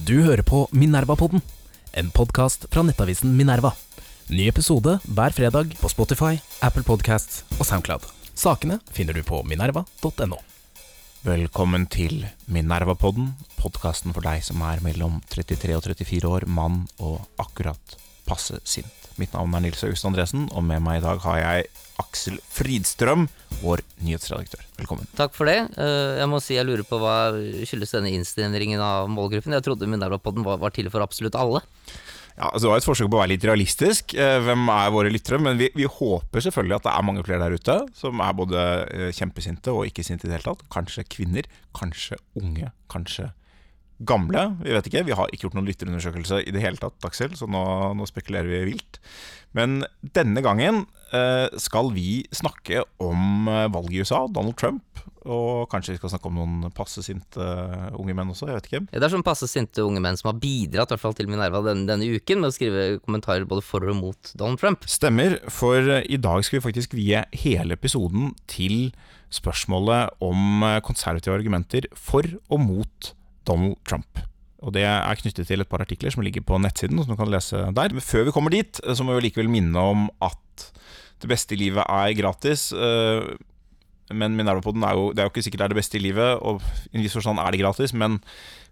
Du hører på Minerva-podden, en podkast fra nettavisen Minerva. Ny episode hver fredag på Spotify, Apple Podcasts og Soundcloud. Sakene finner du på minerva.no. Velkommen til Minerva-podden, podkasten for deg som er mellom 33 og 34 år, mann og akkurat passe sint. Mitt navn er Nils August Andresen, og med meg i dag har jeg Aksel Fridstrøm, vår nyhetsredaktør. Velkommen. Takk for det. Eh, Jeg må si jeg lurer på hva skyldes denne innstillingen av målgruppen. Jeg trodde Minerva-podden var, var til for absolutt alle. Ja, altså, Det var et forsøk på å være litt realistisk. Eh, Hvem er våre lyttere? Men vi, vi håper selvfølgelig at det er mange flere der ute som er både eh, kjempesinte og ikke sinte i det hele tatt. Kanskje kvinner, kanskje unge, kanskje gamle. Vi vet ikke. Vi har ikke gjort noen lytterundersøkelse i det hele tatt, Aksel, så nå, nå spekulerer vi vilt. Men denne gangen eh, skal vi snakke om eh, valget i USA, Donald Trump. Og kanskje vi skal snakke om noen passe sinte eh, unge menn også, jeg vet ikke. Det er sånn passe sinte unge menn som har bidratt i hvert fall til Minerva denne, denne uken med å skrive kommentarer både for og mot Donald Trump. Stemmer, for i dag skal vi faktisk vie hele episoden til spørsmålet om konservative argumenter for og mot Donald Trump. Og Det er knyttet til et par artikler som ligger på nettsiden, som du kan lese der. Men før vi kommer dit, eh, så må vi likevel minne om at det beste i livet er gratis. Eh, Men Minerva-podden er jo, det er jo ikke sikkert det er det beste i livet, og i en viss forstand er det gratis. men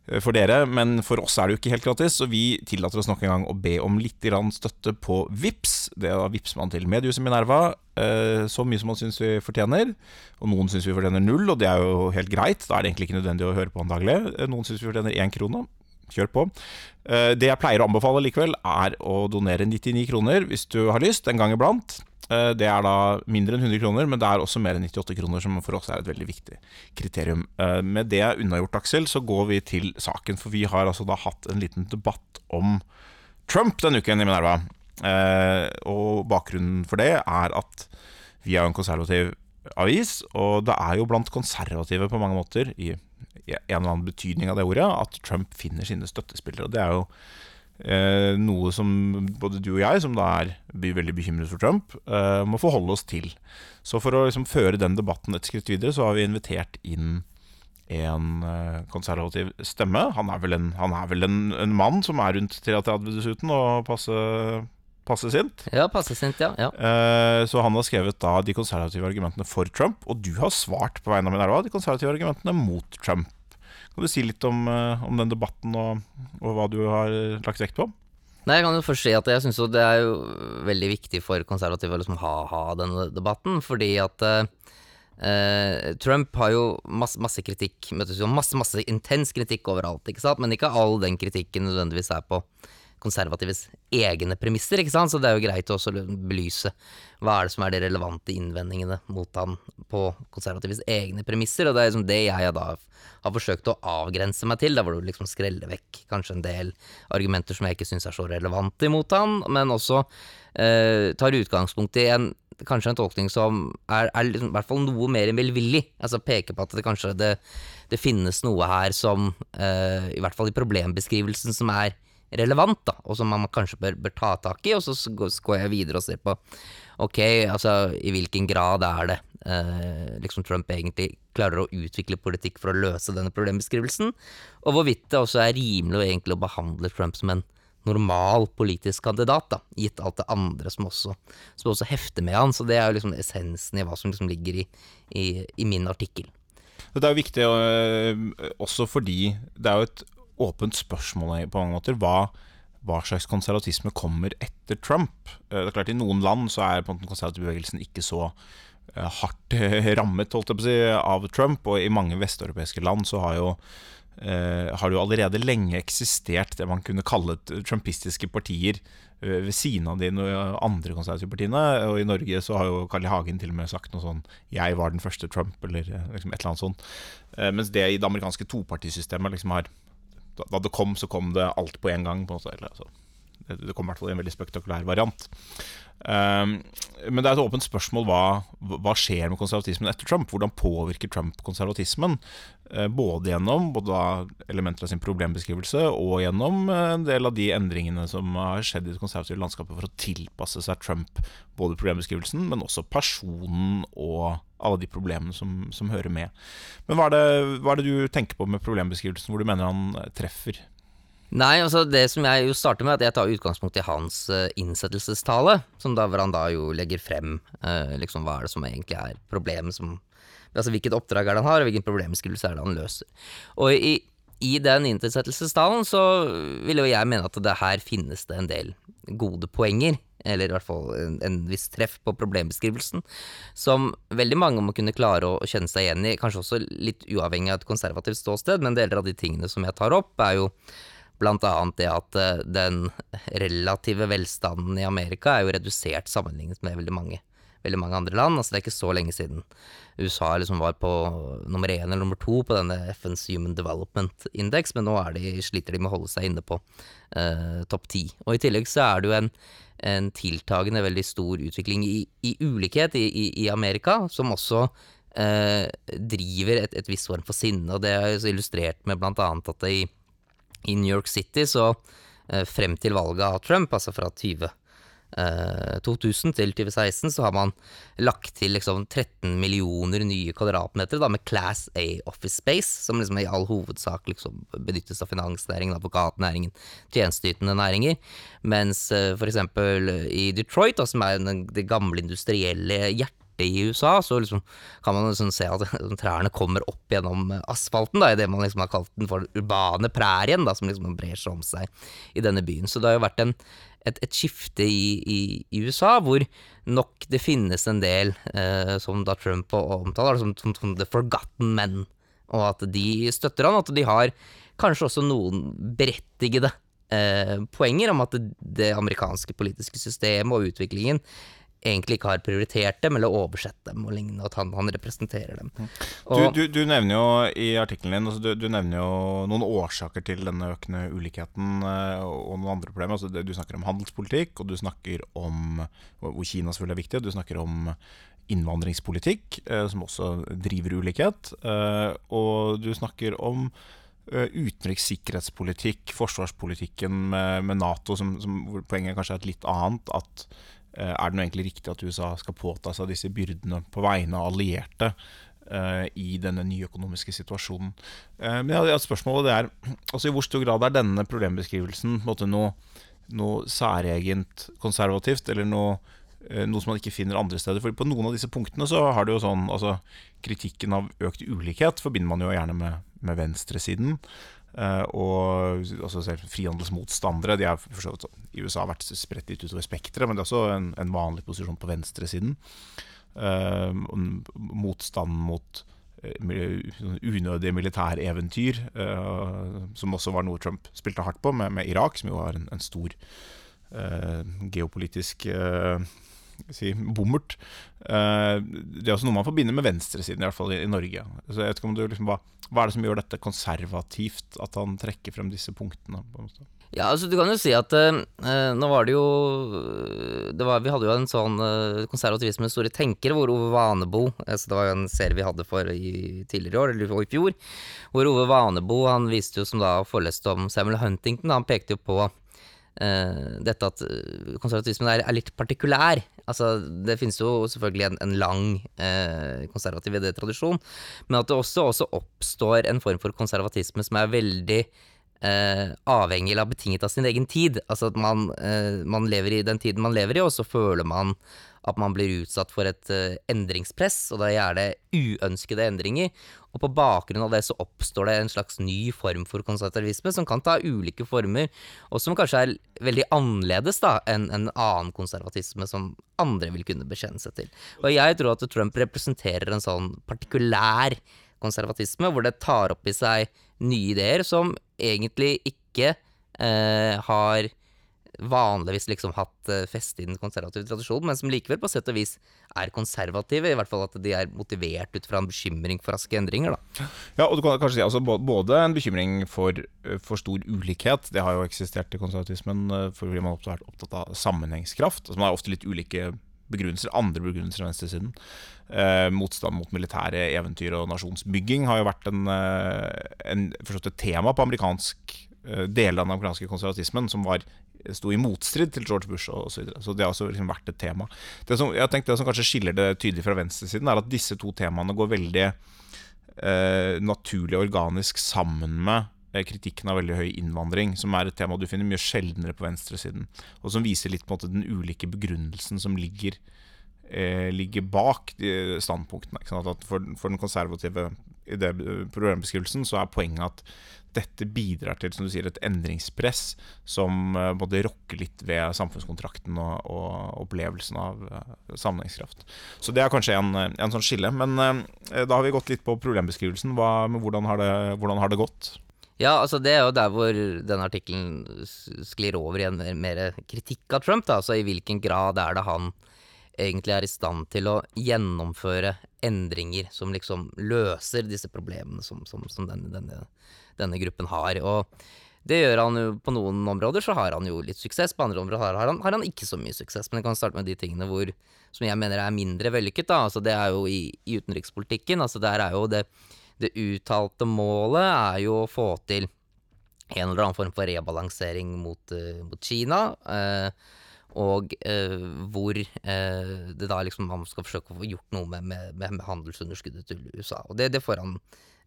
eh, for dere, men for oss er det jo ikke helt gratis, så vi tillater oss nok en gang å be om litt støtte på VIPS. Det er da vippser man til mediehuset Minerva eh, så mye som man syns vi fortjener. Og noen syns vi fortjener null, og det er jo helt greit. Da er det egentlig ikke nødvendig å høre på antagelig. daglig. Noen syns vi fortjener én krone. Kjør på. Eh, Det jeg pleier å anbefale likevel, er å donere 99 kroner hvis du har lyst, en gang iblant. Eh, Det er da mindre enn 100 kroner, men det er også mer enn 98 kroner, som for oss er et veldig viktig kriterium. Eh, Med det unnagjort, Aksel, så går vi til saken. For vi har altså da hatt en liten debatt om Trump denne uken i Minerva. Eh, Og bakgrunnen for det er at vi er en konservativ avis, og det er jo blant konservative på mange måter, i en eller annen betydning av det ordet, at Trump finner sine støttespillere. Og det er jo eh, noe som både du og jeg, som da er veldig bekymret for Trump, eh, må forholde oss til. Så for å liksom føre den debatten et skritt videre, så har vi invitert inn en eh, konservativ stemme. Han er vel en, han er vel en, en mann som er rundt 33 dessuten, og passe, passe sint. Ja, passe sint, ja. ja. Eh, Så han har skrevet da de konservative argumentene for Trump, og du har svart på vegne av Minerva de konservative argumentene mot Trump. Kan du si litt om, eh, om den debatten og, og hva du har lagt vekt på? Nei, jeg kan jo først si at jeg syns det er jo veldig viktig for konservative å liksom ha, ha denne debatten, fordi at eh, eh, Trump har jo masse, masse kritikk, masse, masse intens kritikk overalt, ikke sant, men ikke all den kritikken nødvendigvis er på konservatives egne premisser, ikke sant, så det er jo greit å også belyse hva er det som er de relevante innvendingene mot han på konservatives egne premisser, og det er liksom det jeg da har forsøkt å avgrense meg til, der hvor du liksom skreller vekk kanskje en del argumenter som jeg ikke syns er så relevante imot han, men også eh, tar utgangspunkt i en kanskje en tolkning som er, er liksom, i hvert fall noe mer enn velvillig. Altså peker på at det kanskje det, det finnes noe her som, uh, i hvert fall i problembeskrivelsen, som er relevant, da, og som man kanskje bør, bør ta tak i. Og så går jeg videre og ser på ok, altså i hvilken grad er det eh, liksom Trump egentlig klarer å utvikle politikk for å løse denne problembeskrivelsen, og hvorvidt det også er rimelig egentlig å behandle Trump som en normal politisk kandidat, da, gitt alt det andre som også, som også hefter med han. Så det er jo liksom essensen i hva som liksom ligger i, i, i min artikkel. Det er jo viktig øh, også fordi det er jo et åpent spørsmål på mange måter. Hva, hva slags konservatisme kommer etter Trump? Eh, Det er klart I noen land så er den konservative bevegelsen ikke så eh, hardt rammet holdt jeg på å si, av Trump, og i mange vesteuropeiske land så har jo eh, har det jo allerede lenge eksistert det man kunne kalle trumpistiske partier ved siden av de andre konservative partiene. Og i Norge så har jo Carl I. Hagen til og med sagt noe sånn 'Jeg var den første Trump', eller liksom et eller annet sånt. Mens det i det amerikanske topartisystemet liksom har da, det kom, så kom det alt på en gang. På en måte, eller, altså, det, kommer i hvert fall i en veldig spektakulær variant. Um, men det er et åpent spørsmål hva, hva skjer med konservatismen etter Trump. Hvordan påvirker Trump konservatismen? Eh, Både gjennom både elementer av sin problembeskrivelse og gjennom eh, en del av de endringene som har skjedd i det konservative landskapet for å tilpasse seg Trump. Både problembeskrivelsen, men også personen og alle de problemene som, som hører med. Men hva er, det, hva er det du tenker på med problembeskrivelsen, hvor du mener han treffer? Nei, altså det som jeg jo starter med, er at jeg tar utgangspunkt i hans uh, innsettelsestale. Som da, hvor han da jo legger frem uh, liksom hva er det som egentlig er problemet som Altså hvilket oppdrag er det han har, og hvilken problemskrivelse er det han løser. Og i, i den innsettelsestalen så vil jo jeg mene at det her finnes det en del gode poenger eller i hvert fall en, en, viss treff på problembeskrivelsen, som veldig mange må kunne klare å, å, kjenne seg igjen i, kanskje også litt uavhengig av et konservativt ståsted, men deler av de tingene som jeg tar opp, er jo blant annet det at uh, den relative velstanden i Amerika er jo redusert sammenlignet med veldig mange, veldig mange andre land. Altså det er ikke så lenge siden USA liksom var på nummer én eller nummer to på denne FNs Human Development Index, men nå de, sliter de med å holde seg inne på eh, topp ti. Og i tillegg så er det jo en en tiltagende veldig stor utvikling i, i ulikhet i, i, i, Amerika, som også eh, driver et, et visst form for sinne. Og det er illustrert med annet at det i, i New York City så eh, frem til valget av Trump, altså fra 20 2000 eh, til 2016 så har man lagt til liksom 13 millioner nye kvadratmeter da, med Class A office space, som liksom i all hovedsak liksom benyttes av finansnæringen, advokatnæringen, tjenesteytende næringer. Mens uh, for eksempel i Detroit, da, som er det gamle industrielle hjertet i USA, så liksom kan man liksom se at trærne kommer opp gjennom asfalten, da, i det man liksom har kalt den for urbane prærien, da, som liksom brer seg om seg i denne byen. Så det har jo vært en et, et skifte i, i, i, USA, hvor nok det finnes en del eh, som da Trump omtaler som, som, som, the forgotten men, og at de støtter han, at de har kanskje også noen berettigede eh, poenger om at det, det amerikanske politiske systemet og utviklingen egentlig ikke har prioritert dem, eller oversett dem og lignende, at han, han representerer dem. Mm. Og, du, du, du, nevner jo i artikkelen din altså du, du, nevner jo noen årsaker til denne økende ulikheten eh, og noen andre problemer. Altså, du snakker om handelspolitikk, og du snakker om hvor Kina selvfølgelig er viktig, og du snakker om innvandringspolitikk, eh, som også driver ulikhet. Eh, og du snakker om utenriks sikkerhetspolitikk, forsvarspolitikken med, med Nato, som, som, hvor poenget kanskje er et litt annet. at er det nå egentlig riktig at USA skal påta seg disse byrdene på vegne av allierte uh, i denne nye økonomiske situasjonen? Uh, men ja, spørsmålet er altså i hvor stor grad er denne problembeskrivelsen noe, noe særegent konservativt, eller noe, noe, som man ikke finner andre steder? For på noen av disse punktene så har det jo sånn altså, Kritikken av økt ulikhet forbinder man jo gjerne med, med venstresiden. Uh, og også selv frihandelsmotstandere de har for i USA vært spredt litt utover spekteret, men det er også en, en vanlig posisjon på venstresiden. Uh, motstand mot uh, unødige militæreventyr, uh, som også var noe Trump spilte hardt på, med, med Irak, som jo var en, en stor geopolitisk si, bommert. det er også noe man forbinder med venstresiden, i hvert fall i, i Norge. Så jeg vet ikke om du liksom, hva, hva er det som gjør dette konservativt, at han trekker frem disse punktene? på en måte? Ja, altså du kan jo si at eh, nå var det jo det var, Vi hadde jo en sånn eh, konservativisme store tenkere, hvor Ove Vanebo altså Det var jo en serie vi hadde for i tidligere år, eller i fjor, hvor Ove Vanebo han viste jo som da foreleste om Samuel Huntington. Han pekte jo på dette at konservatismen er, er, litt partikulær. Altså, det finnes jo selvfølgelig en, en lang eh, konservativ idétradisjon, men at det også, også, oppstår en form for konservatisme som er veldig eh, avhengig eller betinget av sin egen tid. Altså at man, eh, man, lever i den tiden man lever i, og så føler man at man blir utsatt for et uh, endringspress, og da er det uønskede endringer. Og på bakgrunn av det så oppstår det en slags ny form for konservativisme, som kan ta ulike former, og som kanskje er veldig annerledes da enn en annen konservatisme som andre vil kunne bekjenne seg til. Og jeg tror at Trump representerer en sånn partikulær konservatisme, hvor det tar opp i seg nye ideer som egentlig ikke eh, har vanligvis liksom hatt fest feste i den konservative tradisjonen, men som likevel på sett og vis er konservative. I hvert fall at de er motivert ut fra en bekymring for raske endringer. Da. Ja, og du kan kanskje si altså, både en bekymring for, eh, for stor ulikhet, det har jo eksistert i konservatismen uh, fordi man har vært opptatt av sammenhengskraft. Altså, man har ofte litt ulike begrunnelser, andre begrunnelser enn venstresiden. Eh, motstand mot militære eventyr og nasjonsbygging har jo vært en, en, et tema på amerikansk deler av den amerikanske konservatismen som var sto i motstrid til George Bush osv. Så, så det har også liksom vært et tema. Det som, jeg tenkte det som kanskje skiller det tydelig fra venstresiden, er at disse to temaene går veldig eh, naturlig og organisk sammen med eh, kritikken av veldig høy innvandring, som er et tema du finner mye sjeldnere på venstresiden, og som viser litt på en måte den ulike begrunnelsen som ligger, eh, ligger bak de standpunktene. At for, for, den konservative problembeskrivelsen så er poenget at dette bidrar til som du sier, et endringspress som uh, både rokker litt ved samfunnskontrakten og, og opplevelsen av uh, sammenhengskraft. Så det er kanskje en, en sånn skille. Men uh, da har vi gått litt på problembeskrivelsen. Hva, hvordan, har det, hvordan, har det, gått? Ja, altså Det er jo der hvor denne artikkelen sklir over i en mer, mer kritikk av Trump. da, altså I hvilken grad er det han egentlig er i stand til å gjennomføre endringer som liksom løser disse problemene som, som, som denne, denne denne gruppen har. Og det gjør han jo på noen områder, så har han jo litt suksess. På andre områder har han, har han ikke så mye suksess. Men jeg kan starte med de tingene hvor, som jeg mener er mindre vellykket. da, altså Det er jo i, i utenrikspolitikken. altså Der er jo det, det uttalte målet er jo å få til en eller annen form for rebalansering mot, uh, mot Kina. Uh, og uh, hvor det da liksom man skal forsøke å få gjort noe med, med, med handelsunderskuddet til USA. Og det, det får han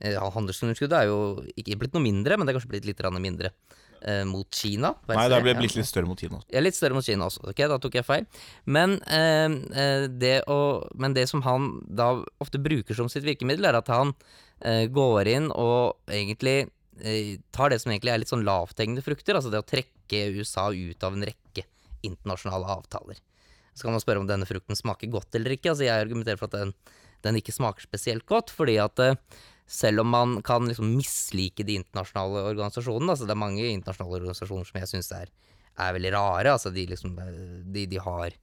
Eh, handelsunderskuddet er jo ikke blitt noe mindre, men det er kanskje blitt litt mindre eh, mot Kina. Nei, det ble blitt litt større mot Kina. Ja, litt større mot Kina også. Ok, da tok jeg feil. Men, eh, eh, det, å, men det som han da ofte bruker som sitt virkemiddel, er at han eh, går inn og egentlig eh, tar det som egentlig er litt sånn lavthengende frukter, altså det å trekke USA ut av en rekke internasjonale avtaler. Så kan man spørre om denne frukten smaker godt eller ikke. Altså Jeg argumenterer for at den, den ikke smaker spesielt godt, fordi at selv om man kan liksom mislike de internasjonale organisasjonene. Altså det er mange internasjonale organisasjoner som jeg syns er, er, veldig rare. Altså de, liksom, de, de, har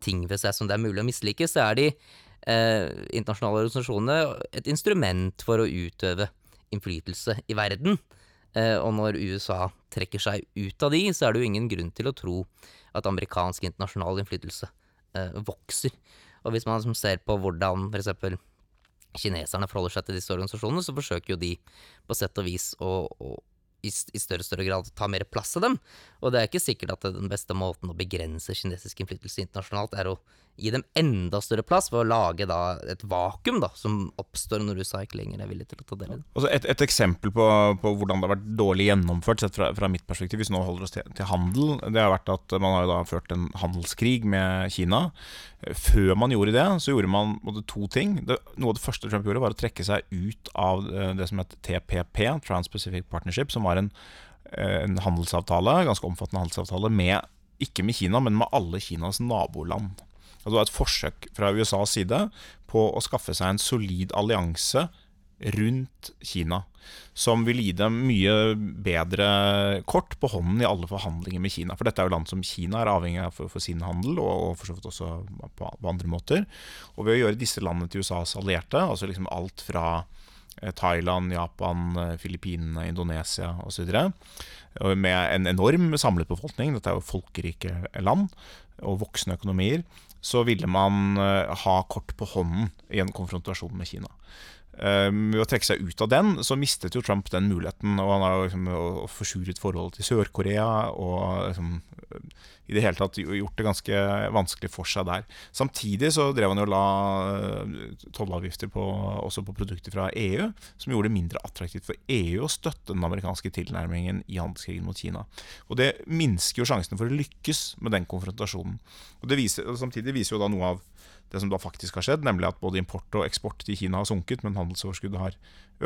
ting ved seg som det er mulig å mislike. Så er de eh, internasjonale organisasjonene et instrument for å utøve innflytelse i verden. Eh, og når USA trekker seg ut av de, så er det jo ingen grunn til å tro at amerikansk internasjonal innflytelse eh, vokser. Og hvis man liksom ser på hvordan eksempel kineserne forholder seg til disse organisasjonene, så forsøker jo de på sett og vis å, å i, større og større grad ta mer plass av dem. Og det er ikke sikkert at den beste måten å begrense kinesisk innflytelse internasjonalt er å gi dem enda større plass ved å lage da et vakuum da, som oppstår når USA ikke lenger er villig til å ta del i det. Et, et, eksempel på, på, hvordan det har vært dårlig gjennomført, sett fra, fra mitt perspektiv, hvis vi nå holder oss til, til, handel, det har vært at man har da ført en handelskrig med Kina. Før man gjorde det, så gjorde man to ting. Det, noe av det første Trump gjorde, var å trekke seg ut av eh, det som het TPP, Trans-Pacific Partnership, som var en, eh, en handelsavtale, ganske omfattende handelsavtale med ikke med Kina, men med alle Kinas naboland. Det var et forsøk fra USAs side på å skaffe seg en solid allianse rundt Kina, som vil gi dem mye bedre kort på hånden i alle forhandlinger med Kina. For dette er jo land som Kina er avhengig av for, for sin handel, og, og, for så vidt også på, på, andre måter. Og ved å gjøre disse landene til USAs allierte, altså liksom alt fra eh, Thailand, Japan, eh, Filippinene, Indonesia osv. Med en enorm samlet befolkning, dette er jo folkerike land og voksne økonomier, så ville man eh, ha kort på hånden i en konfrontasjon med Kina. Ved å trekke seg ut av den, så mistet jo Trump den muligheten. Og han har liksom forsuret forholdet til Sør-Korea og liksom, i det hele tatt gjort det ganske vanskelig for seg der. Samtidig så drev han jo la eh, tollavgifter på, også på produkter fra EU, som gjorde det mindre attraktivt for EU å støtte den amerikanske tilnærmingen i handelskrigen mot Kina. Og det minsker jo sjansene for å lykkes med den konfrontasjonen. Og viser, Samtidig viser jo da noe av det som da faktisk har skjedd, nemlig at både import og eksport til Kina har sunket, men handelsoverskuddet har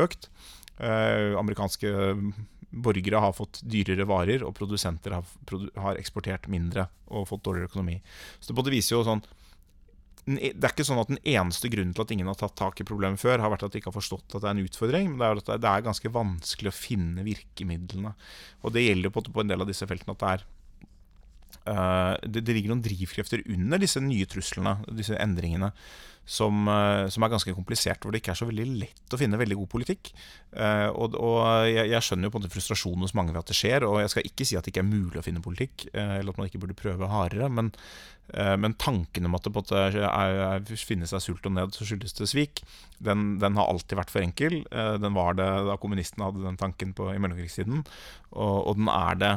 økt. Eh, amerikanske borgere har fått dyrere varer, og produsenter har, har, eksportert mindre og fått dårligere økonomi. Så det både viser jo sånn e, det er ikke sånn at Den eneste grunnen til at ingen har tatt tak i problemet før, har vært at de ikke har forstått at det er en utfordring, men det er det er ganske vanskelig å finne virkemidlene. Og Det gjelder på en del av disse feltene at det er det, det, ligger noen drivkrefter under disse nye truslene, disse endringene, som, uh, som, er ganske komplisert, hvor det ikke er så veldig lett å finne veldig god politikk. Uh, og, og jeg, jeg, skjønner jo på en måte frustrasjonen hos mange ved at det skjer, og jeg skal ikke si at det ikke er mulig å finne politikk, eller at man ikke burde prøve hardere, men, men tanken om at det på en måte finnes seg sult og ned, så skyldes det svik, den, den, har alltid vært for enkel. den var det da kommunistene hadde den tanken på, i mellomkrigstiden, og, og den er det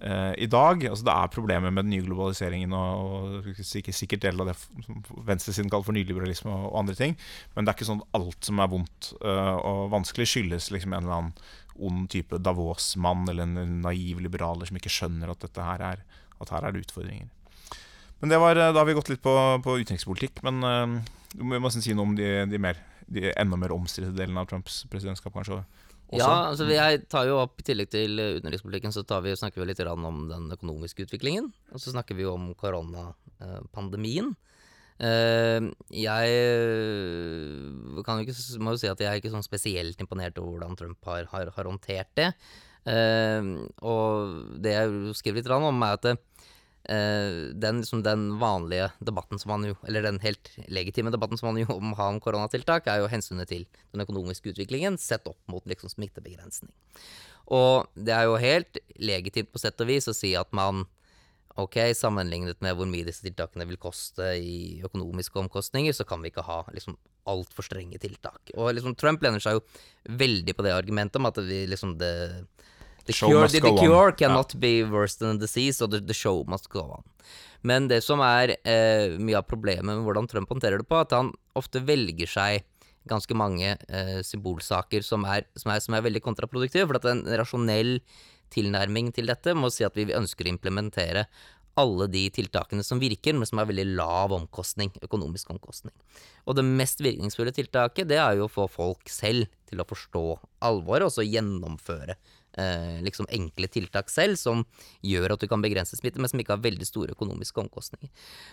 Eh, i dag. Altså det er problemer med den nye globaliseringen og, og sikkert, deler del av det som venstresiden kaller for nyliberalisme og, og, andre ting. Men det er ikke sånn at alt som er vondt uh, og vanskelig, skyldes liksom en eller annen ond type Davos-mann eller en naiv liberaler som ikke skjønner at dette her er, at her er det utfordringer. Men det var, Da har vi gått litt på, på utenrikspolitikk. Men uh, du må nesten si noe om de, de, mer, de enda mer omstridte delene av Trumps presidentskap, kanskje? Ja, altså jeg tar jo opp I tillegg til utenrikspolitikken så vi, snakker vi litt om den økonomiske utviklingen. Og så snakker vi jo om koronapandemien. Uh, jeg kan jo ikke, må jo si at jeg er ikke sånn spesielt imponert over hvordan Trump har, har, har håndtert det. Og det jeg skriver litt om, er at den, liksom den, vanlige debatten som man jo Eller den helt legitime debatten som man jo må ha om koronatiltak, er jo hensynet til den økonomiske utviklingen sett opp mot liksom smittebegrensning. Og det er jo helt legitimt på sett og vis å si at man Ok, sammenlignet med hvor mye disse tiltakene vil koste i økonomiske omkostninger, så kan vi ikke ha liksom altfor strenge tiltak. Og liksom Trump lener seg jo veldig på det argumentet om at vi liksom det The cure, the, the cure cannot yeah. be worse than the disease, og the, the, show must go on. Men det som er eh, mye av problemet med hvordan Trump håndterer det på, at han ofte velger seg ganske mange eh, symbolsaker som er, som, er, som er, veldig kontraproduktive. For at en rasjonell tilnærming til dette må si at vi ønsker å implementere alle de tiltakene som virker, men som er veldig lav omkostning, økonomisk omkostning. Og det mest virkningsfulle tiltaket, det er jo å få folk selv til å forstå alvoret, og så gjennomføre eh, liksom enkle tiltak selv som gjør at du kan begrense smitte, men som ikke har veldig store økonomiske omkostninger.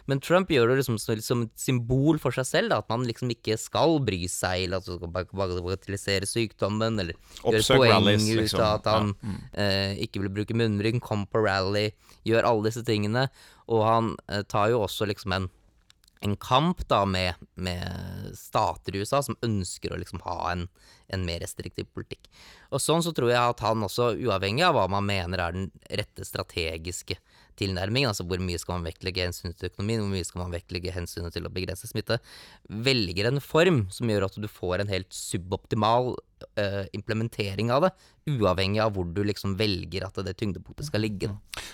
Men Trump gjør det liksom som et symbol for seg selv, da, at man liksom ikke skal bry seg, eller at du skal bagatellisere sykdommen, eller gjøre poeng rallies, liksom. ut av at han ja. mm. eh, ikke vil bruke munnbind, kom på rally, gjør alle disse tingene. Og han eh, tar jo også liksom en en kamp da med, med, stater i USA som ønsker å liksom ha en, en, mer restriktiv politikk. Og sånn så tror jeg at han også, uavhengig av hva man mener er den rette strategiske tilnærmingen, altså hvor mye skal man vektlegge hensynet til økonomien, hvor mye skal man vektlegge hensynet til å begrense smitte, velger en form som gjør at du får en helt suboptimal uh, implementering av det, uavhengig av hvor du liksom velger at det tyngdepunktet skal ligge.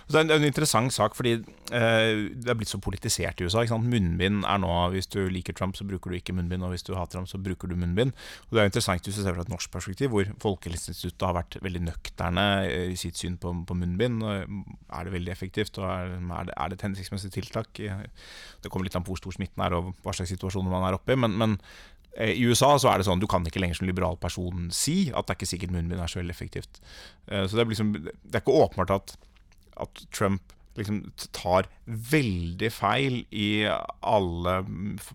Det er en interessant sak, fordi uh, det er blitt så politisert i USA. Munnbind er nå Hvis du liker Trump, så bruker du ikke munnbind, og hvis du hater ham, så bruker du munnbind. Og Det er interessant hvis du ser fra et norsk perspektiv, hvor Folkehelseinstituttet har vært veldig nøkterne i sitt syn på, på munnbind. Er det veldig effektivt, og er, er, det, er det et hensiktsmessig tiltak? Det kommer litt an på hvor stor smitten er, og hva slags situasjoner man er oppe i. men, men Eh, I USA så er det sånn du kan ikke lenger som liberal person si at det er ikke sikkert munnbind er så veldig effektivt. Eh, så det er, liksom, det er ikke åpenbart at, at Trump liksom tar veldig feil i alle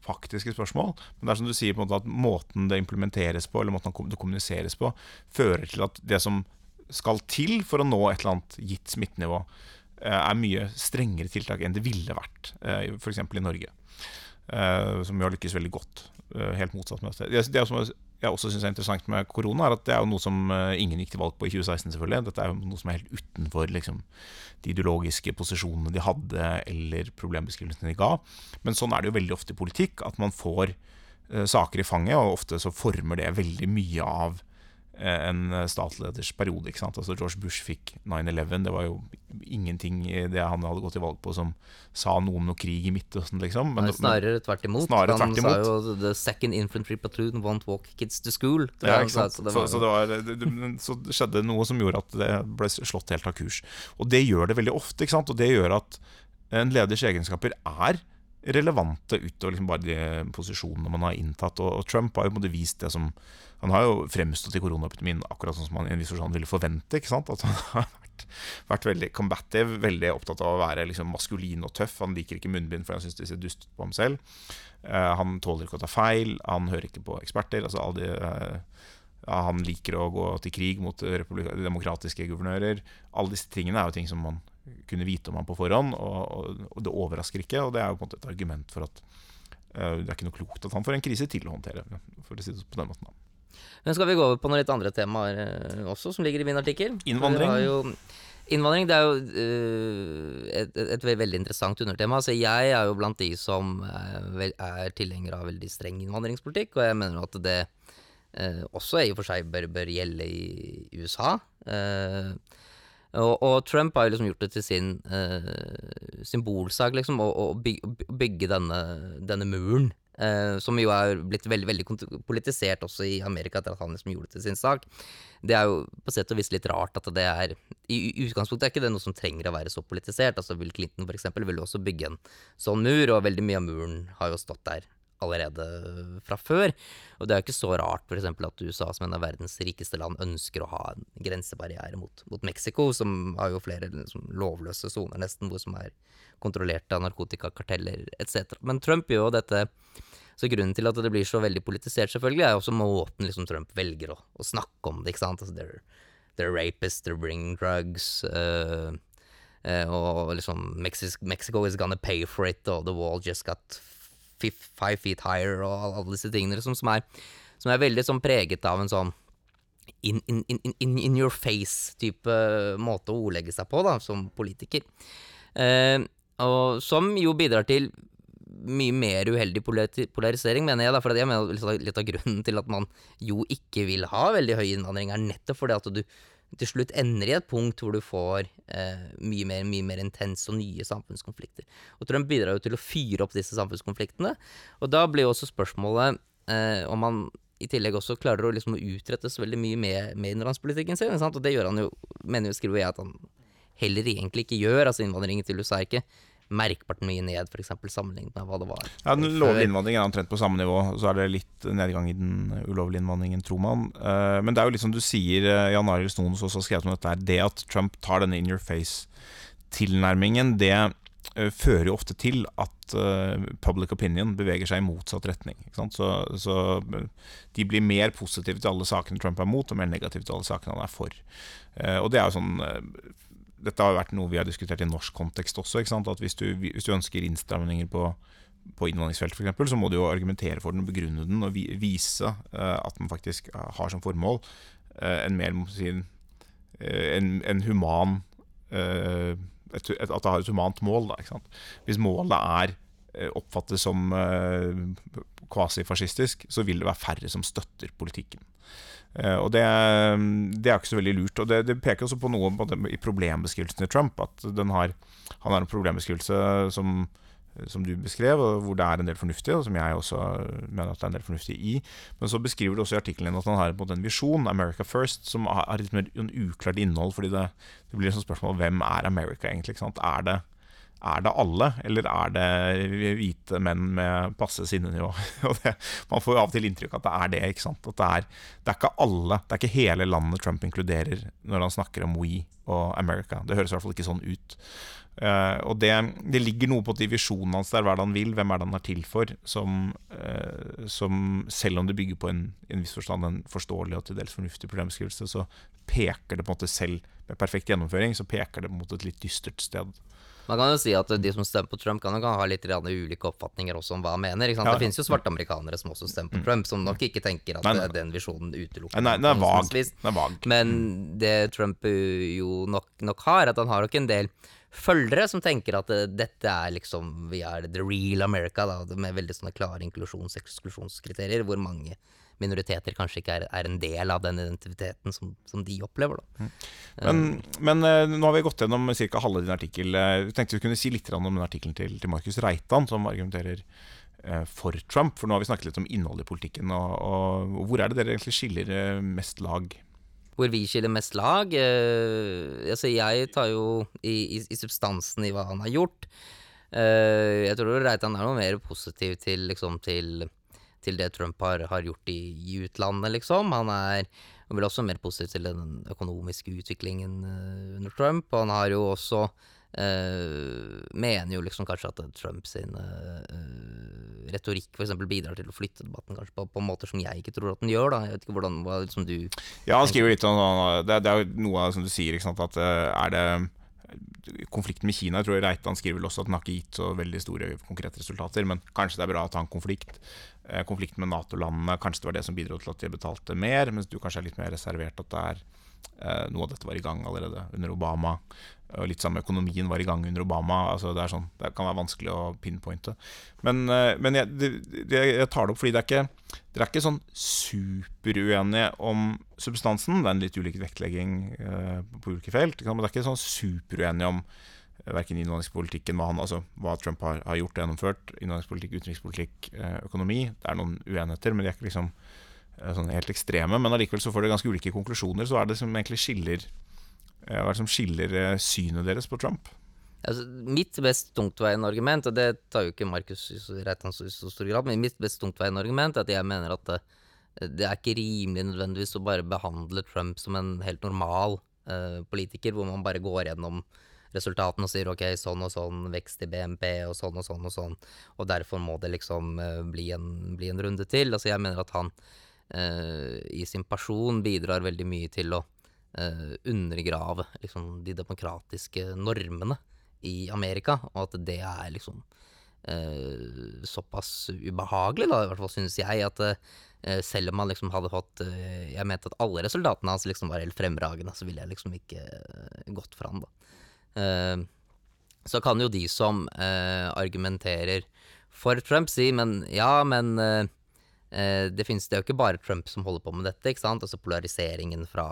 faktiske spørsmål. Men det er som du sier, på en måte at måten det implementeres på, eller måten det kommuniseres på, fører til at det som skal til for å nå et eller annet gitt smittenivå, eh, er mye strengere tiltak enn det ville vært, f.eks. i Norge. Som jo har lykkes veldig godt Eh, helt motsatt med Det, det som jeg også syns er interessant med korona, er at det er jo noe som eh, ingen gikk til valg på i 2016, selvfølgelig. Dette er jo noe som er helt utenfor liksom, de ideologiske posisjonene de hadde, eller problembeskrivelsene de ga. Men sånn er det jo veldig ofte i politikk, at man får uh, saker i fanget, og ofte så former det veldig mye av Eh, en statsleders periode. ikke sant? Altså George Bush fikk 9-11. Det var jo ingenting i det han hadde gått til valg på som sa noe om noe krig i Midtøsten, liksom. Men, snarere tvert imot. Snarere han tvert imot. sa jo 'The second infantry platoon won't walk kids to school'. Ja, ikke sant? Så, det, så, så, det var, det, så skjedde noe som gjorde at det ble slått helt av kurs. Og det gjør det veldig ofte, ikke sant? og det gjør at en leders egenskaper er relevante utover liksom bare de posisjonene man har inntatt. Og, og Trump har jo vist det som Han har jo fremstått i koronaepidemien akkurat sånn som man i en viss forstand ville forvente. ikke sant? At han har vært, vært veldig combative, veldig opptatt av å være liksom maskulin og tøff. Han liker ikke munnbind, for han syns de ser dust på ham selv. Uh, han tåler ikke å ta feil, han hører ikke på eksperter. altså alle de... Uh, ja, han liker å gå til krig mot demokratiske guvernører. Alle disse tingene er jo ting som man kunne vite om han på forhånd, og, og, det overrasker ikke. Og det er jo på en måte et argument for at uh, det er ikke noe klokt at han får en krise til å håndtere. For å si det på den måten. Men skal vi gå over på noen litt andre temaer uh, også, som ligger i min artikkel? Innvandring. Jo, innvandring det er jo uh, et, et, et, veldig interessant undertema. Altså, jeg er jo blant de som er, er tilhenger av veldig streng innvandringspolitikk, og jeg mener at det også i og for seg bør, bør gjelde i USA. Uh, og, og, Trump har jo liksom gjort det til sin uh, symbolsak, liksom, å, bygge, bygge denne, denne, muren eh, som jo er blitt veldig veldig politisert også i Amerika etter at han liksom gjorde det til sin sak. Det er jo på sett og vis litt rart at det er I i utgangspunktet er ikke det noe som trenger å være så politisert. Altså Bill Clinton for eksempel ville også bygge en sånn mur, og veldig mye av muren har jo stått der allerede fra før. Og det er jo ikke så rart for eksempel at USA som en av verdens rikeste land ønsker å ha en grensebarriere mot, mot Mexico, som har jo flere liksom, lovløse soner nesten, hvor som er kontrollert av narkotikakarteller etc. Men Trump gjør jo dette så grunnen til at det blir så veldig politisert, selvfølgelig, er jo også måten liksom Trump velger å, å snakke om det, ikke sant. Altså, they're, they're rapists, they're bringing drugs. Uh, og liksom Mexico is gonna pay for it, og the wall just got five feet higher, og alle disse tingene liksom, som, er, som er veldig sånn preget av en sånn in, in, in, in, your face-type måte å ordlegge seg på, da, som politiker. Eh, og som jo bidrar til mye mer uheldig polarisering, mener jeg. Da, for mener litt- litt av grunnen til at man jo ikke vil ha veldig høy innvandring, er nettopp fordi at du til slutt ender i et punkt hvor du får eh, mye, mer, mye mer intens og nye samfunnskonflikter. Og Trump bidrar jo til å fyre opp disse samfunnskonfliktene. Og da blir jo også spørsmålet eh, om han i tillegg også klarer å liksom utrette så veldig mye med, med innenlandspolitikken sin. Og det gjør han jo, mener jo, skriver jeg, at han heller egentlig ikke gjør. Altså innvandringen til USA er ikke merkbart mye ned, f.eks. sammenlignet med hva det var. Ja, Den lovlige innvandringen er omtrent på samme nivå. Så er det litt nedgang i den ulovlige innvandringen, tror man. Eh, Men det er jo litt som du sier, eh, Jan Arild Snoen også har skrevet om dette, det at Trump tar denne in your face-tilnærmingen, det eh, fører jo ofte til at public opinion beveger seg i motsatt retning. Så, så de blir mer positive til alle sakene Trump er mot, og mer negative til alle sakene han er for. Og det er jo sånn dette har vært noe vi har diskutert i norsk kontekst også. At hvis du, hvis du ønsker innstramninger på, på innvandringsfeltet f.eks., så må du jo argumentere for den, begrunne den og vise eh, at den faktisk har som formål eh, en mer si, eh, en, en human eh, et, et, At det har et humant mål. Da? Hvis målet er eh, oppfattes som eh, kvasifascistisk, så vil det være færre som støtter politikken. Eh, og det, det er ikke så veldig lurt. Og det, det peker også på noe på det, i problembeskrivelsen til Trump. At har, han har en problembeskrivelse som, som du beskrev, hvor det er en del fornuftig, og som jeg også mener at det er en del fornuftig i. Men så beskriver du også i artikkelen at han har en en visjon, America First, som har litt mer en uklart innhold. fordi det, det blir et spørsmål hvem er America egentlig? Er det er det alle, eller er det hvite menn med passe sinnenivå? Man får jo av og til inntrykk at det er det. ikke sant? At det er, det er ikke alle, det er ikke hele landet Trump inkluderer når han snakker om we og America. Det høres i hvert fall ikke sånn ut. Eh, og det, det ligger noe på divisjonen hans der, hva er det han vil, hvem er det han er til for, som, uh, som selv om det bygger på en, en viss forstand en forståelig og til dels fornuftig problembeskrivelse, så peker det på en måte selv, med perfekt gjennomføring, så peker det mot et litt dystert sted. Man kan jo si at de som stemmer på Trump, kan jo ha litt ulike oppfatninger også om hva han mener. Ikke sant? Ja. Det finnes jo svarte amerikanere som også stemmer på Trump, som nok ikke tenker at Nei, nei. den visjonen utelukker Nei, den er vag. Den er vag. Men det Trump eh, jo nok, nok har, at han har nok en del følgere som tenker at eh, dette er liksom Vi er the real America, da, med veldig sånne klare inklusjons- og eksklusjonskriterier, hvor mange minoriteter kanskje ikke er, er en del av den identiteten som, som de opplever. Da. Men, men uh, nå har vi gått gjennom ca. halve din artikkel. Eh, Vi tenkte vi kunne si litt om den artikkelen til, til Markus Reitan, som argumenterer eh, for Trump. For nå har vi snakket litt om innholdet i politikken. Og, og hvor er det dere egentlig skiller eh, mest lag? Hvor vi skiller mest lag eh, Altså, jeg tar jo i, i, i substansen i hva han har gjort. Eh, jeg tror Reitan er noe mer positiv til, liksom, til, til det Trump har, har gjort i, i utlandet, liksom. Han er vel også mer positiv til den økonomiske utviklingen eh, under Trump. Og han har jo også Uh, mener jo liksom kanskje at Trump sin eh, eh, retorikk for eksempel bidrar til å flytte debatten kanskje på, på måter som jeg ikke tror at den gjør. da Jeg vet ikke hvordan hva liksom du Ja, han skriver litt om det, det er jo noe av det som du sier, sant, at eh, er det Konflikten med Kina, jeg tror Reitan skriver vel også at den har ikke gitt så veldig store konkrete resultater, men kanskje det er bra å ta en konflikt. Eh, Konflikten med Nato-landene, kanskje det var det som bidro til at de betalte mer, mens du kanskje er litt mer reservert at det er eh, noe av dette var i gang allerede under Obama. Og litt samme økonomien var i gang under Obama. altså Det er sånn, det kan være vanskelig å pinpointe. Men, eh, men jeg, det, jeg tar det opp fordi det er ikke, dere er ikke sånn superuenige om substansen. Det er en litt ulik vektlegging eh, på ulike felt. Men det er ikke sånn superuenige om verken innvandringspolitikken, hva, han, altså, hva Trump har, har gjort og gjennomført, innvandringspolitikk, utenrikspolitikk, eh, økonomi. Det er noen uenigheter, men de er ikke liksom eh, sånn helt ekstreme. Men allikevel så får dere ganske ulike konklusjoner. Så hva er det som egentlig skiller, eh, hva er det som skiller eh, synet deres på Trump? Altså, mitt best tungtveiende argument, og det tar jo ikke Markus Reitan i så stor grad, men mitt best tungtveiende argument er at jeg mener at det, det er ikke rimelig nødvendigvis å bare behandle Trump som en helt normal uh, politiker, hvor man bare går gjennom resultatene og sier ok, sånn og sånn vekst i BNP og sånn og sånn og sånn, og derfor må det liksom uh, bli, en, bli en runde til. Altså jeg mener at han eh, i sin person bidrar veldig mye til å eh, undergrave liksom, de demokratiske normene i Amerika, og at det er liksom eh, såpass ubehagelig, da, i hvert fall synes jeg, at eh, selv om han liksom hadde fått eh, Jeg mente at alle resultatene hans liksom var helt fremragende, så ville jeg liksom ikke eh, gått for han, da. Eh, så kan jo de som eh, argumenterer for Trump, si men ja, men eh, eh, det, finnes, det er jo ikke bare Trump som holder på med dette, ikke sant? Altså polariseringen fra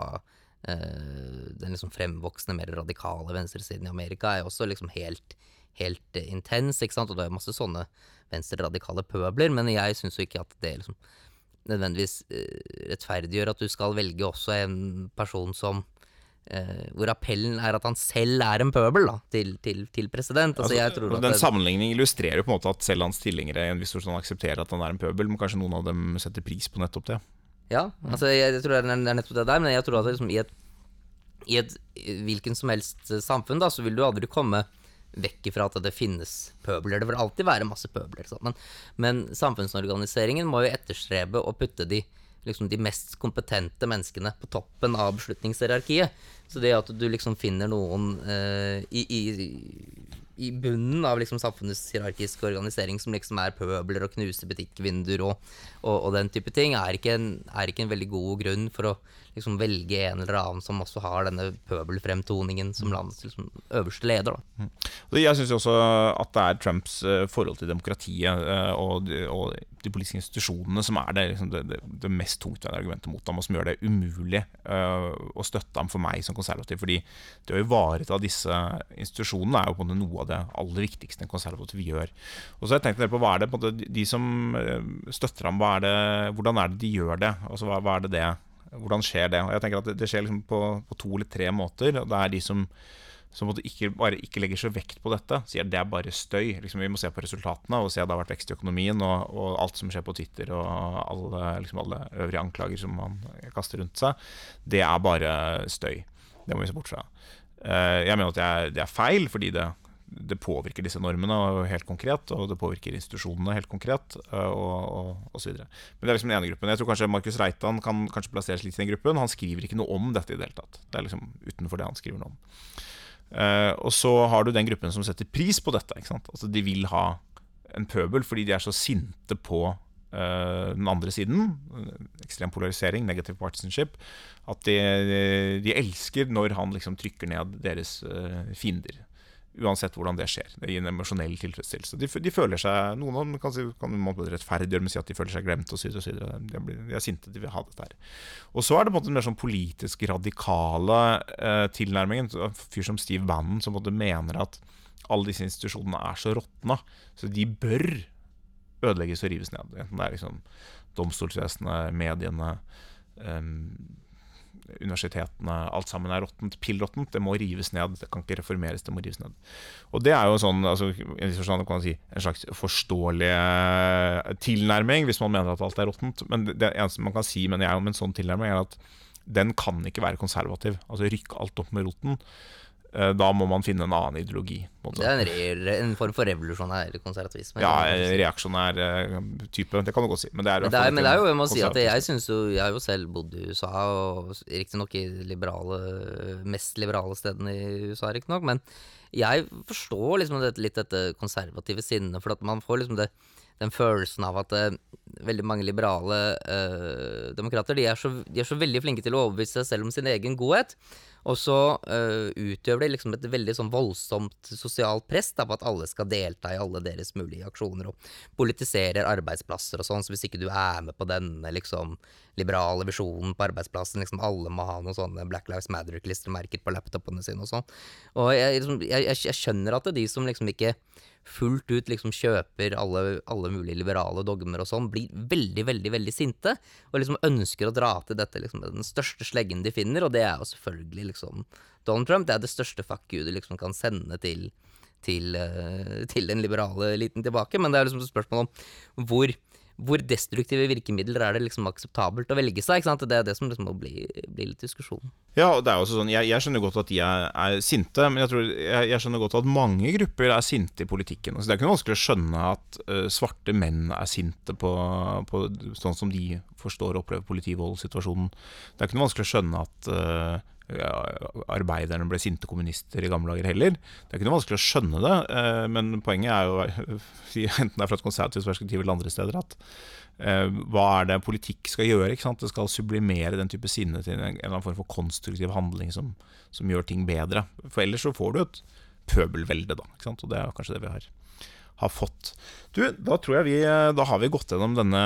eh, den liksom fremvoksende, mer radikale venstresiden i Amerika er også liksom helt, helt eh, intens, ikke sant? Og det er masse sånne venstreradikale pøbler, men jeg syns jo ikke at det liksom nødvendigvis eh, rettferdiggjør at du skal velge også en person som eh, hvor appellen er at han selv er en pøbel da, til, til, til president. Altså, at den det- sammenligningen illustrerer jo på en måte at selv hans tilhengere i en viss forstand aksepterer at han er en pøbel, men kanskje noen av dem setter pris på nettopp det. Ja, altså jeg, jeg tror det er, nettopp det der, men jeg tror at liksom, i et, i et hvilken som helst eh, samfunn, da, så vil du aldri komme vekk ifra at det finnes pøbler. Det vil alltid være masse pøbler. Men, men samfunnsorganiseringen må jo etterstrebe å putte de, liksom, de mest kompetente menneskene på toppen av beslutningshierarkiet. Så det at du liksom finner noen eh, i, i, i bunnen av liksom samfunnets hierarkiske organisering som liksom er pøbler og knuser butikkvinduer og, og, og den type ting, er ikke, en, er ikke en veldig god grunn for å liksom velge en eller annen som også har denne pøbelfremtoningen som landets liksom, øverste leder. Da. Jeg syns også at det er Trumps eh, forhold til demokratiet eh, og, og de politiske institusjonene som er det, liksom det, det, det mest tungtveiende argumentet mot ham, og som gjør det umulig uh, å støtte ham for meg som konservativ. Fordi det å ivareta disse institusjonene er jo på en måte noe av det aller viktigste en konservativ gjør. Og så har jeg tenkt en på hva er det på en måte, de- som eh, støtter ham, er det, hvordan er det de gjør det? Altså hva, hva er det det hvordan skjer det? Og jeg tenker at det skjer liksom på, på to eller tre måter. og Det er de som som ikke, bare ikke legger så vekt på dette, sier det er bare støy. Liksom, vi må se på resultatene og se at det har vært vekst i økonomien, og, og alt som skjer på Twitter og alle, liksom alle øvrige anklager som man kaster rundt seg, det er bare støy. Det må vi se bort fra. Eh, jeg mener at det er, det er feil, fordi det, det påvirker disse normene helt konkret, og det påvirker institusjonene helt konkret, eh, og, og så videre. Men det er liksom den ene gruppen. Jeg tror kanskje Markus Reitan kan kanskje plasseres litt i den gruppen. Han skriver ikke noe om dette i det hele tatt. Det er liksom utenfor det han skriver noe om. Eh, og så har du den gruppen som setter pris på dette. Altså De vil ha en pøbel fordi de er så sinte på eh, den andre siden. Ekstrem polarisering, negative partisanship. At de, de elsker når han liksom trykker ned deres eh, fiender. Uansett hvordan det skjer. Det gir en emosjonell tilfredsstillelse. De, de føler seg, Noen av dem kan, si, kan man rettferdiggjøre med å si at de føler seg glemt osv. De, blir- de er sinte, de vil ha dette her. Og så er det på en måte den mer sånn politisk radikale eh, tilnærmingen. En fyr som Steve Bannon som på en måte mener at alle disse institusjonene er så råtna, så de bør ødelegges og rives ned. Enten det er liksom domstolsvesenet, mediene, em, universitetene, alt sammen er råttent, pillråttent. Det må rives ned. Det kan ikke reformeres, det må rives ned. Og det er jo sånn, altså, si, en slags forståelig eh, tilnærming, hvis man mener at alt er råttent. Men det eneste man kan si mener jeg, om en sånn tilnærming, er at den kan ikke være konservativ. Altså rykke alt opp med roten. Eh, Da må man finne en annen ideologi. måte. Det er en, en form for revolusjonær konservatisme. Ja, reaksjonær eh, type, det kan du godt si. Men det er, Men det, er, men det er jo, jeg må si at jeg synes jo Jeg har jo selv bodd i USA, og riktignok i liberale mest liberale stedene i USA, riktignok, men jeg forstår liksom dette, litt dette konservative sinnet, for at man får liksom det, den følelsen av at uh, veldig mange liberale uh, demokrater de er, så, de er så veldig flinke til å overbevise seg selv om sin egen godhet. Og så uh, utøver de liksom et veldig sånn voldsomt sosialt press da, på at alle skal delta i alle deres mulige aksjoner, og politiserer arbeidsplasser og sånn. Så hvis ikke du er med på denne liksom liberale visjonen på arbeidsplassen, liksom alle må ha noen sånne Black Lives Matter-klistremerker på laptopene sine og sånn. Og jeg, liksom, jeg, jeg, jeg skjønner at det er de som liksom ikke fullt ut liksom kjøper alle, alle mulige liberale dogmer og sånn, blir veldig, veldig veldig sinte, og liksom ønsker å dra til dette liksom den største sleggen de finner, og det er jo selvfølgelig liksom Donald Trump. Det er det største fuck you du liksom kan sende til, til, uh, til den liberale eliten tilbake, men det er liksom et spørsmål om hvor hvor destruktive virkemidler er det liksom akseptabelt å velge seg? Det er det som liksom må bli, bli litt diskusjon. Ja, og det er også sånn, jeg, jeg, skjønner godt at de er, er sinte, men jeg, tror, jeg, jeg, skjønner godt at mange grupper er sinte i politikken. Altså, det er ikke noe vanskelig å skjønne at uh, svarte menn er sinte på, på, sånn som de forstår og opplever politivoldsituasjonen. Det er ikke noe vanskelig å skjønne at uh, arbeiderne ble sinte kommunister i gamle dager heller. Det er ikke noe vanskelig å skjønne det, eh, men poenget er jo, enten det er fra et konservativt perspektiv eller andre steder, at eh, hva er det politikk skal gjøre? ikke sant? Det skal sublimere den type sinne til en eller annen form for konstruktiv handling som, som gjør ting bedre. For ellers så får du et pøbelvelde, da. ikke sant? Og det er kanskje det vi har har fått. Du, da tror jeg vi Da har vi gått gjennom denne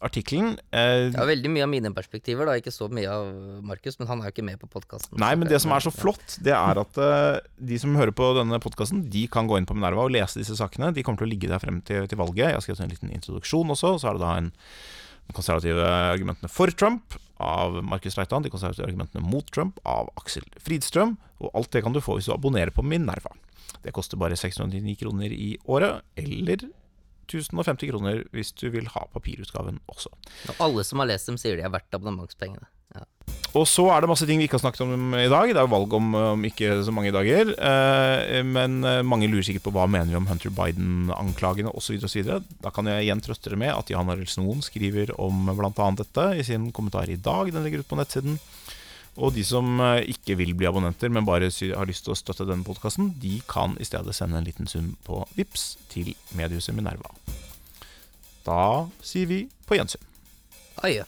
artikkelen. Eh, ja, veldig mye av mine perspektiver, da. Ikke så mye av Markus, men han er jo ikke med på podkasten. Nei, men det som er så flott, det er at eh, de som hører på denne podkasten, de kan gå inn på Minerva og lese disse sakene. De kommer til å ligge der frem til, til valget. Jeg har skrevet en liten introduksjon også. Så er det da en de konservative argumentene for Trump av Markus Reitan, de konservative argumentene mot Trump av Aksel Fridstrøm. Og alt det kan du få hvis du abonnerer på Minerva. Det koster bare 699 kroner i året, eller 1050 kroner hvis du vil ha papirutgaven også. Og alle som har lest dem, sier de er verdt abonnementspengene. Ja. Og så er det masse ting vi ikke har snakket om i dag. Det er jo valg om, om ikke så mange dager. Eh, men eh, mange lurer sikkert på hva mener vi om Hunter Biden-anklagene osv. Da kan jeg igjen trøste dere med at Jan Arild Snoen skriver om bl.a. dette i sin kommentar i dag. Den ligger ute på nettsiden. Og de som eh, ikke vil bli abonnenter, men bare har lyst til å støtte denne podkasten, de kan i stedet sende en liten sum på VIPS til mediehuset Minerva. Da sier vi på gjensyn. Adjø.